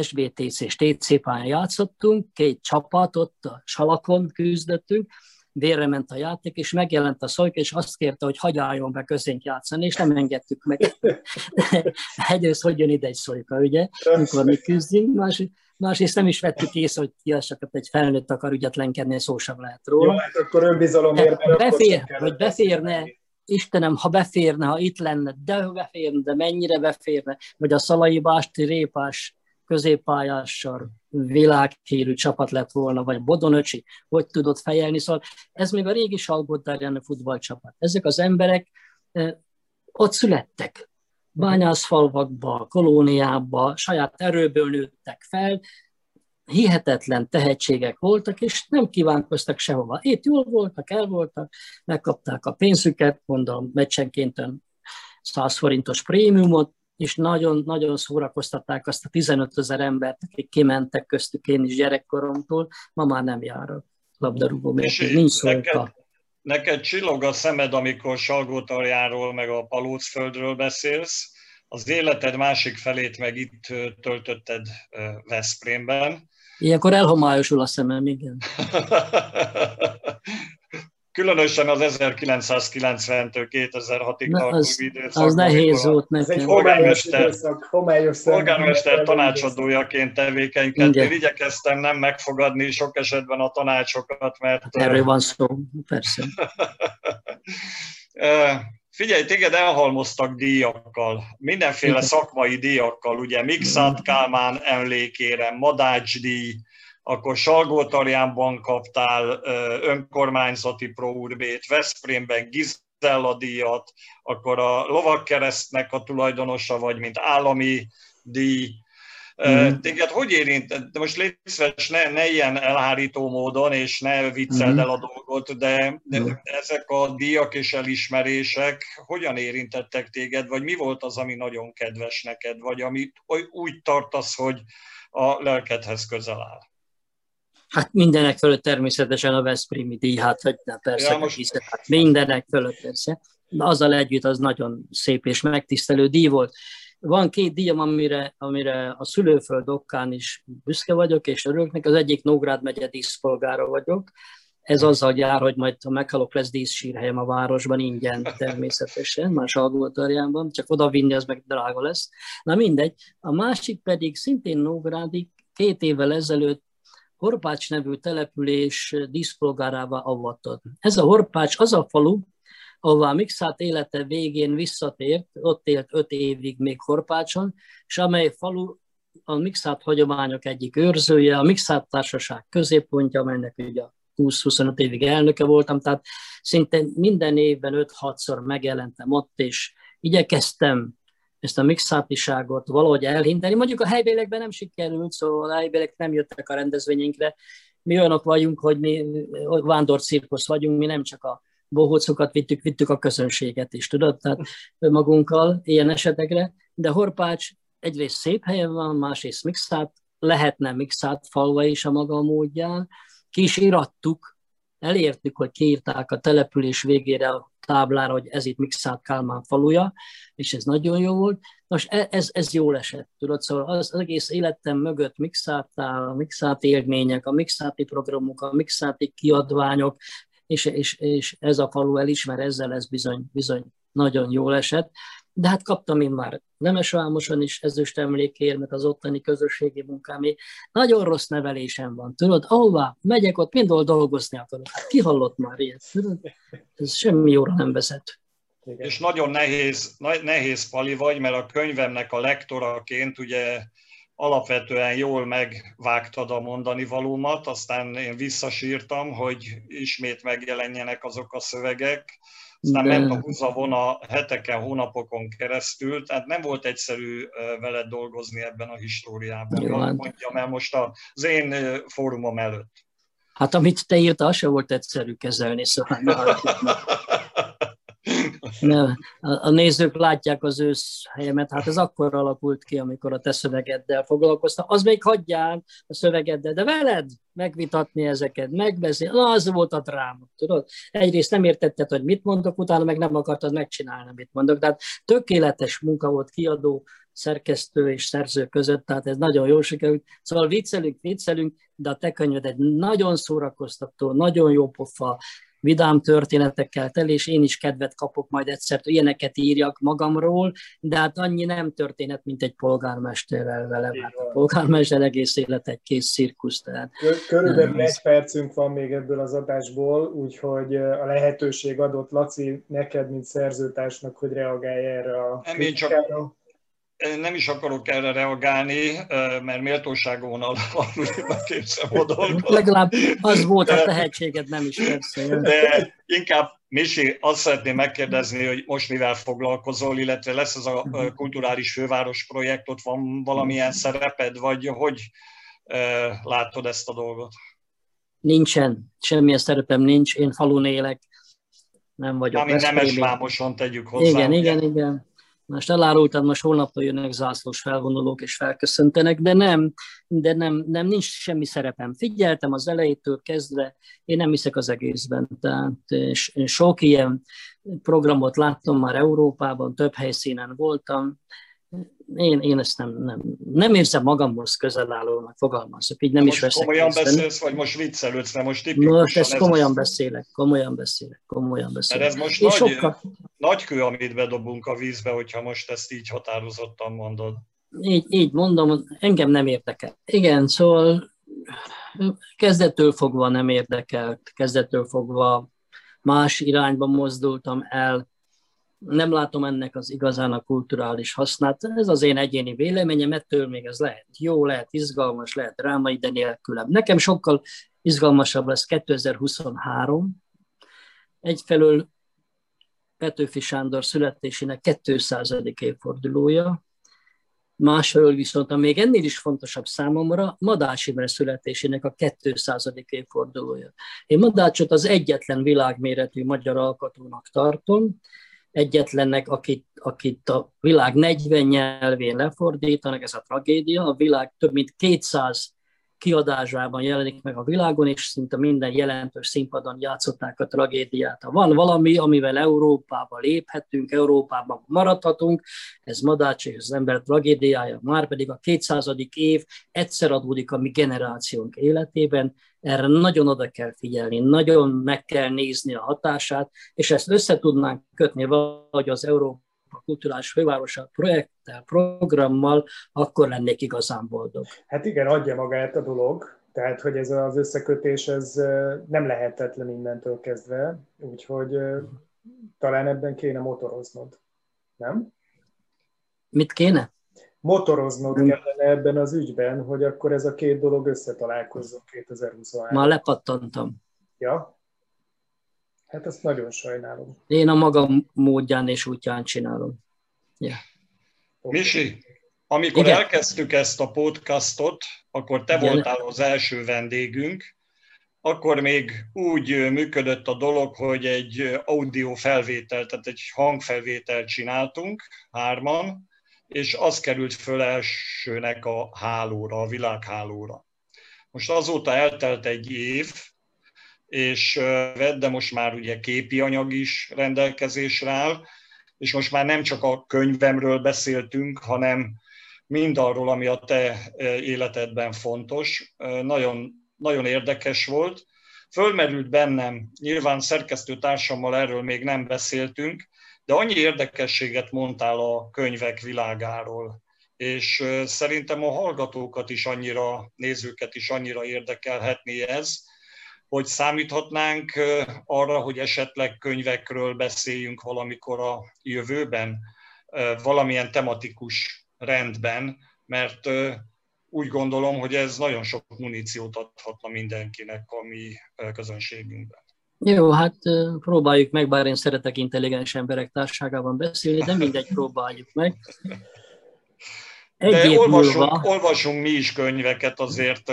S3: SBTC és TC pályán játszottunk, két csapat ott a salakon küzdöttünk, délre ment a játék, és megjelent a szolk, és azt kérte, hogy hagyjáljon be közénk játszani, és nem engedtük meg. Egyrészt, hogy jön ide egy szolika, ugye, mikor mi küzdünk, másik, másrészt nem is vettük észre, hogy ki az csak egy felnőtt akar ügyetlenkedni, szó sem lehet róla.
S1: Jó, hát akkor önbizalomért.
S3: Befér, hogy beférne, Istenem, ha beférne, ha itt lenne, de beférne, de mennyire beférne, vagy a Szalai Básti Répás középpályással világhírű csapat lett volna, vagy Bodonöcsi, hogy tudott fejelni, szóval ez még a régi Salgódárjánő futballcsapat. Ezek az emberek eh, ott születtek, bányászfalvakba, kolóniába, saját erőből nőttek fel, hihetetlen tehetségek voltak, és nem kívánkoztak sehova. Itt jól voltak, el voltak, megkapták a pénzüket, mondom, meccsenként 100 forintos prémiumot, és nagyon-nagyon szórakoztatták azt a 15 ezer embert, akik kimentek köztük én is gyerekkoromtól, ma már nem járok labdarúgó, mert nincs szó
S2: neked csillog a szemed, amikor Salgótarjáról meg a Palócföldről beszélsz, az életed másik felét meg itt töltötted Veszprémben.
S3: Ilyenkor elhomályosul a szemem, igen.
S2: Különösen az 1990-től 2006-ig tartó
S3: az, időszakban. Az nehéz volt nekem.
S2: Polgármester, polgármester tanácsadójaként tevékenykedtél. Én igyekeztem nem megfogadni sok esetben a tanácsokat, mert...
S3: Erről van szó, persze.
S2: Figyelj, téged elhalmoztak díjakkal, mindenféle szakmai díjakkal, ugye Mixát Kálmán emlékére, Madács díj, akkor Salgótarjánban kaptál önkormányzati próurbét, Veszprémben Gizella díjat, akkor a Lovakkeresztnek a tulajdonosa vagy, mint állami díj. Mm. Téged hogy érint? De most légy szíves, ne, ne ilyen elhárító módon, és ne vicceld mm. el a dolgot, de, de mm. ezek a díjak és elismerések hogyan érintettek téged, vagy mi volt az, ami nagyon kedves neked, vagy amit úgy tartasz, hogy a lelkedhez közel áll?
S3: Hát mindenek fölött természetesen a Veszprémi díj, hát hogy ne, persze, ja, most... hiszem, hát mindenek fölött persze. De azzal együtt az nagyon szép és megtisztelő díj volt. Van két díjam, amire, amire a szülőföld okkán is büszke vagyok, és örülök. Az egyik Nógrád megye díszpolgára vagyok. Ez azzal jár, hogy majd ha meghalok, lesz díszsírhelyem a városban, ingyen természetesen, más Salgótarjánban, csak oda vinni, az meg drága lesz. Na mindegy. A másik pedig szintén Nógrádi, két évvel ezelőtt Horpács nevű település díszpolgárává avattad. Ez a Horpács az a falu, ahová Mixát élete végén visszatért, ott élt öt évig még Horpácson, és amely falu a Mixát hagyományok egyik őrzője, a Mixát társaság középpontja, amelynek ugye 20-25 évig elnöke voltam, tehát szinte minden évben 5-6-szor megjelentem ott, és igyekeztem ezt a mixátiságot valahogy elhinteni. Mondjuk a helybélekben nem sikerült, szóval a helybélek nem jöttek a rendezvényünkre. Mi olyanok vagyunk, hogy mi vándorcirkusz vagyunk, mi nem csak a bohócokat vittük, vittük a közönséget is, tudod, tehát magunkkal ilyen esetekre, de Horpács egyrészt szép helyen van, másrészt mixát, lehetne mixát falva is a maga módján, ki is irattuk, elértük, hogy kiírták a település végére a táblára, hogy ez itt Mixát Kálmán faluja, és ez nagyon jó volt. Nos, e, ez, ez jól esett, tudod, szóval az, egész életem mögött Mixátál, a Mixát élmények, a Mixáti programok, a Mixáti kiadványok, és, és, és ez a falu elismer, ezzel ez bizony, bizony nagyon jól esett. De hát kaptam én már Nemes Vámoson is ezüst emlékért, az ottani közösségi munkámé. Nagyon rossz nevelésem van, tudod, ahová megyek, ott mindol dolgozni akarok. Hát ki hallott már ilyet, tudod? Ez semmi jóra nem vezet.
S2: Igen. És nagyon nehéz, nehéz pali vagy, mert a könyvemnek a lektoraként ugye alapvetően jól megvágtad a mondani valómat, aztán én visszasírtam, hogy ismét megjelenjenek azok a szövegek, aztán De... ment a húzavona heteken, hónapokon keresztül, tehát nem volt egyszerű veled dolgozni ebben a históriában. Jó, hát... Mondjam el most az én fórumom előtt.
S3: Hát amit te írtál, se volt egyszerű kezelni, szóval a, nézők látják az ősz helyemet, hát ez akkor alakult ki, amikor a te szövegeddel foglalkoztam. Az még hagyjál a szövegeddel, de veled megvitatni ezeket, megbeszélni, na az volt a dráma, tudod? Egyrészt nem értetted, hogy mit mondok, utána meg nem akartad megcsinálni, mit mondok. Tehát tökéletes munka volt kiadó, szerkesztő és szerző között, tehát ez nagyon jól sikerült. Szóval viccelünk, viccelünk, de a te könyved egy nagyon szórakoztató, nagyon jó pofa, vidám történetekkel tel, és én is kedvet kapok majd egyszer, hogy ilyeneket írjak magamról, de hát annyi nem történet, mint egy polgármesterrel vele, mert a polgármester egész élet egy kész cirkusz. Tehát
S1: Körülbelül egy percünk van még ebből az adásból, úgyhogy a lehetőség adott Laci neked, mint szerzőtársnak, hogy reagálj erre a
S2: nem, én csak, nem is akarok erre reagálni, mert méltóságon alapulva képzem a dolgot.
S3: Legalább az volt a tehetséged, nem is persze.
S2: De inkább, Misi, azt szeretném megkérdezni, hogy most mivel foglalkozol, illetve lesz az a mhm. kulturális főváros projekt, ott van valamilyen szereped, vagy hogy látod ezt a dolgot?
S3: Nincsen, semmilyen szerepem nincs, én falun élek, nem vagyok.
S2: Mármint nemes vámoson tegyük hozzá.
S3: Igen, igen, igen. Most elárultad, most holnaptól jönnek zászlós felvonulók és felköszöntenek, de nem, de nem, nem nincs semmi szerepem. Figyeltem az elejétől kezdve, én nem hiszek az egészben. Tehát sok ilyen programot láttam már Európában, több helyszínen voltam, én, én ezt nem, nem, nem érzem magamhoz közel állónak, fogalmazok, így nem
S2: most
S3: is veszek
S2: komolyan részben. beszélsz, vagy most viccelődsz, mert most tipikusan...
S3: Most ezt komolyan ez beszélek, komolyan beszélek, komolyan beszélek.
S2: Mert ez most nagy, sokkal... nagy kő, amit bedobunk a vízbe, hogyha most ezt így határozottan mondod.
S3: Így, így mondom, engem nem érdekel. Igen, szóval kezdettől fogva nem érdekelt, kezdettől fogva más irányba mozdultam el, nem látom ennek az igazán a kulturális hasznát. Ez az én egyéni véleményem, ettől még ez lehet jó, lehet izgalmas, lehet drámai, de nélkülem. Nekem sokkal izgalmasabb lesz 2023. Egyfelől Petőfi Sándor születésének 200. évfordulója, Másfelől viszont, a még ennél is fontosabb számomra, Madács Imre születésének a 200. évfordulója. Én Madácsot az egyetlen világméretű magyar alkotónak tartom, egyetlennek, akit, akit a világ 40 nyelvén lefordítanak, ez a tragédia, a világ több mint 200 kiadásában jelenik meg a világon, és szinte minden jelentős színpadon játszották a tragédiát. Ha van valami, amivel Európába léphetünk, Európában maradhatunk, ez Madács és az ember tragédiája, már pedig a 200. év egyszer adódik a mi generációnk életében, erre nagyon oda kell figyelni, nagyon meg kell nézni a hatását, és ezt össze tudnánk kötni vagy az Európa a kulturális fővárosa projekttel, programmal, akkor lennék igazán boldog.
S1: Hát igen, adja magát a dolog, tehát hogy ez az összekötés ez nem lehetetlen innentől kezdve, úgyhogy talán ebben kéne motoroznod, nem?
S3: Mit kéne?
S1: Motoroznod kellene ebben az ügyben, hogy akkor ez a két dolog összetalálkozzon 2023
S3: Már lepattantam.
S1: Ja? Hát ezt nagyon sajnálom.
S3: Én a magam módján és útján csinálom. Yeah.
S2: Misi, amikor Igen. elkezdtük ezt a podcastot, akkor te Igen. voltál az első vendégünk, akkor még úgy működött a dolog, hogy egy audio felvétel, tehát egy hangfelvételt csináltunk hárman, és az került föl elsőnek a hálóra, a világhálóra. Most azóta eltelt egy év, és de most már ugye képi anyag is rendelkezésre áll, és most már nem csak a könyvemről beszéltünk, hanem mindarról, ami a te életedben fontos. Nagyon, nagyon érdekes volt. Fölmerült bennem, nyilván szerkesztő társammal erről még nem beszéltünk, de annyi érdekességet mondtál a könyvek világáról, és szerintem a hallgatókat is annyira, nézőket is annyira érdekelhetné ez, hogy számíthatnánk arra, hogy esetleg könyvekről beszéljünk valamikor a jövőben, valamilyen tematikus rendben, mert úgy gondolom, hogy ez nagyon sok muníciót adhatna mindenkinek a mi közönségünkben.
S3: Jó, hát próbáljuk meg, bár én szeretek intelligens emberek társágában beszélni, de mindegy, próbáljuk meg.
S2: Egy De év olvasunk, múlva, olvasunk mi is könyveket azért.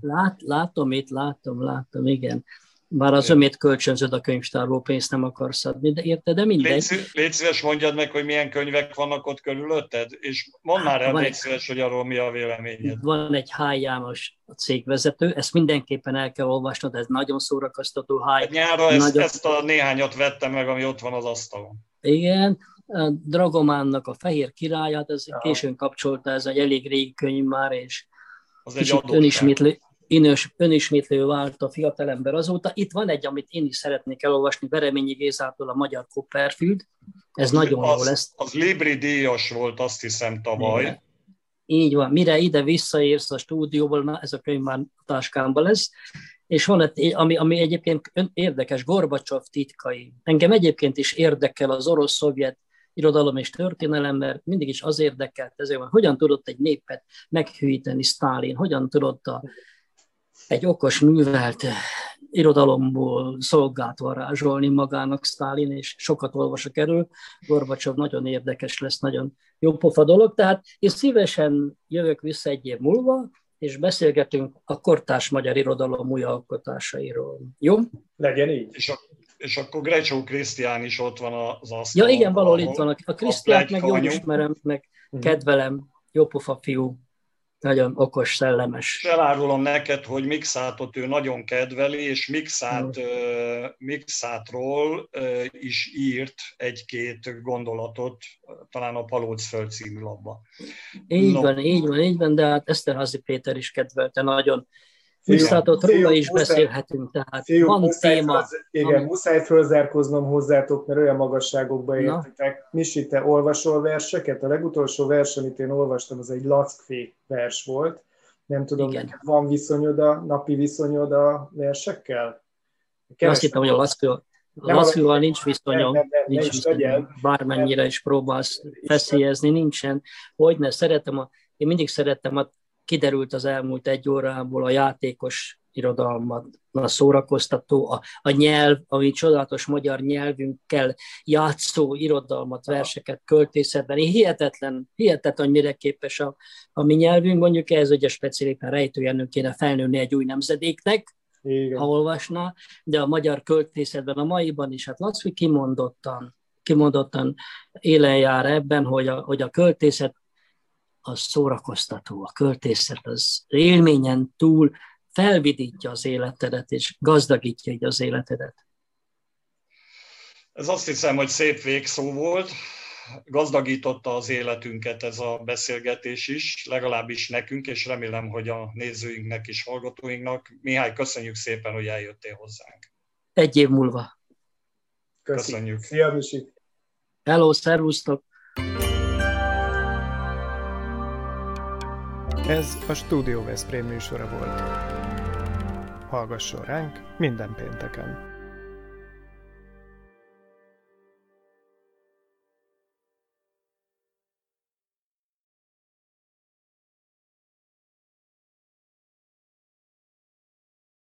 S3: Lát, látom itt, látom, látom, igen. Bár az ömét kölcsönzöd a könyvtárból, pénzt nem akarsz adni, de érte, de mindegy.
S2: Légy, légy szíves, mondjad meg, hogy milyen könyvek vannak ott körülötted, és mondd már el, légy szíves, hogy arról mi a véleményed.
S3: Van egy H. János a cégvezető, ezt mindenképpen el kell olvasnod, ez nagyon szórakoztató. H.
S2: Hát nyára ezt, nagyon... ezt a néhányat vettem meg, ami ott van az asztalon.
S3: Igen, Dragománnak a Fehér királyát, ez ja. későn kapcsolta, ez egy elég régi könyv már, és az kicsit önismétlő, inös, önismétlő vált a fiatalember azóta. Itt van egy, amit én is szeretnék elolvasni, Bereményi Gézától a Magyar Copperfield. Ez az, nagyon az, jó lesz.
S2: Az Libri díjas volt, azt hiszem, tavaly. Igen.
S3: Így van. Mire ide visszaérsz a stúdióból, na, ez a könyv már táskámban lesz. És van egy, ami, ami egyébként érdekes, Gorbacsov titkai. Engem egyébként is érdekel az orosz-szovjet irodalom és történelem, mert mindig is az érdekelt ezért, hogy hogyan tudott egy népet meghűíteni Sztálin, hogyan tudott a, egy okos, művelt irodalomból szolgált varázsolni magának Sztálin, és sokat olvasok erről. Gorbacsov nagyon érdekes lesz, nagyon jó pofa dolog, tehát én szívesen jövök vissza egy év múlva, és beszélgetünk a kortárs magyar irodalom új alkotásairól. Jó?
S1: Legyen így.
S2: És a és akkor Grecsó Krisztián is ott van az asztalon.
S3: Ja igen, valahol itt van. A Krisztiát meg jól ismerem, meg mhm. kedvelem, jópofa fiú, nagyon okos, szellemes.
S2: Elárulom neked, hogy Mixátot ő nagyon kedveli, és Mixát, uh, Mixátról uh, is írt egy-két gondolatot, talán a Palócföld című labba.
S3: Így no. van, így van, így van, de hát Eszterházi Péter is kedvelte nagyon Visszatott róla is muszáj, beszélhetünk, tehát fiú, van muszáj téma. Fölz,
S1: igen, ami... muszáj fölzárkoznom hozzátok, mert olyan magasságokba értetek. Misi, te olvasol verseket? A legutolsó vers, amit én olvastam, az egy lackfé vers volt. Nem tudom, igen. van viszonyod a, napi viszonyod a versekkel?
S3: Keresem. Azt hittem, hogy a lackfé, Lasszival nincs viszonyom, nem, nem, nem, nincs viszonyom. bármennyire is próbálsz feszélyezni, nincsen. Hogyne, szeretem a, én mindig szerettem a kiderült az elmúlt egy órából a játékos irodalmat, a szórakoztató, a, a nyelv, ami csodálatos magyar nyelvünkkel játszó irodalmat, verseket, költészetben. Hihetetlen, hihetetlen, mire képes a, a mi nyelvünk. Mondjuk ez ugye speciálisan rejtőjelnő kéne felnőni egy új nemzedéknek, Igen. ha olvasna, de a magyar költészetben a maiban is, hát Laszvi kimondottan, kimondottan élen jár ebben, hogy a, hogy a költészet az szórakoztató, a költészet az élményen túl felvidítja az életedet, és gazdagítja így az életedet.
S2: Ez azt hiszem, hogy szép végszó volt. Gazdagította az életünket ez a beszélgetés is, legalábbis nekünk, és remélem, hogy a nézőinknek és hallgatóinknak. Mihály, köszönjük szépen, hogy eljöttél hozzánk.
S3: Egy év múlva.
S2: Köszönjük.
S1: Szia, Misi.
S3: Hello, szervusztok.
S4: Ez a Studio Veszprém műsora volt. Hallgasson ránk minden pénteken!